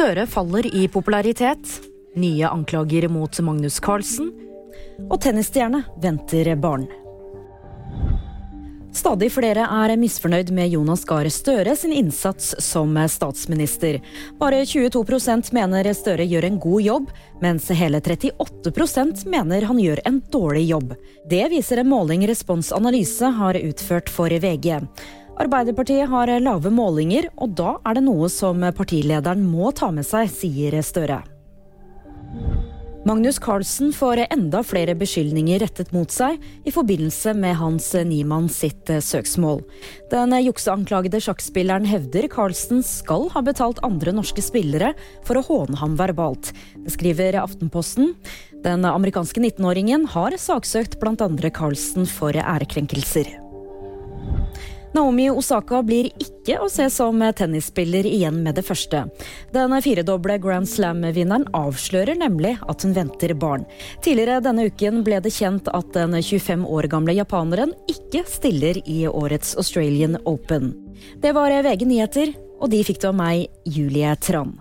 Støre faller i popularitet. Nye anklager mot Magnus Carlsen. Og tennisstjerne venter barn. Stadig flere er misfornøyd med Jonas Gahr Støre sin innsats som statsminister. Bare 22% mener Støre gjør en god jobb, mens hele 38% mener han gjør en dårlig jobb. Det viser en måling Respons Analyse har utført for VG. Arbeiderpartiet har lave målinger, og da er det noe som partilederen må ta med seg, sier Støre. Magnus Carlsen får enda flere beskyldninger rettet mot seg i forbindelse med Hans Niemann sitt søksmål. Den jukseanklagede sjakkspilleren hevder Carlsen skal ha betalt andre norske spillere for å håne ham verbalt. Det skriver Aftenposten. Den amerikanske 19-åringen har saksøkt bl.a. Carlsen for ærekrenkelser. Naomi Osaka blir ikke å se som tennisspiller igjen med det første. Den firedoble Grand Slam-vinneren avslører nemlig at hun venter barn. Tidligere denne uken ble det kjent at den 25 år gamle japaneren ikke stiller i årets Australian Open. Det var VG nyheter, og de fikk du av meg, Julie Tran.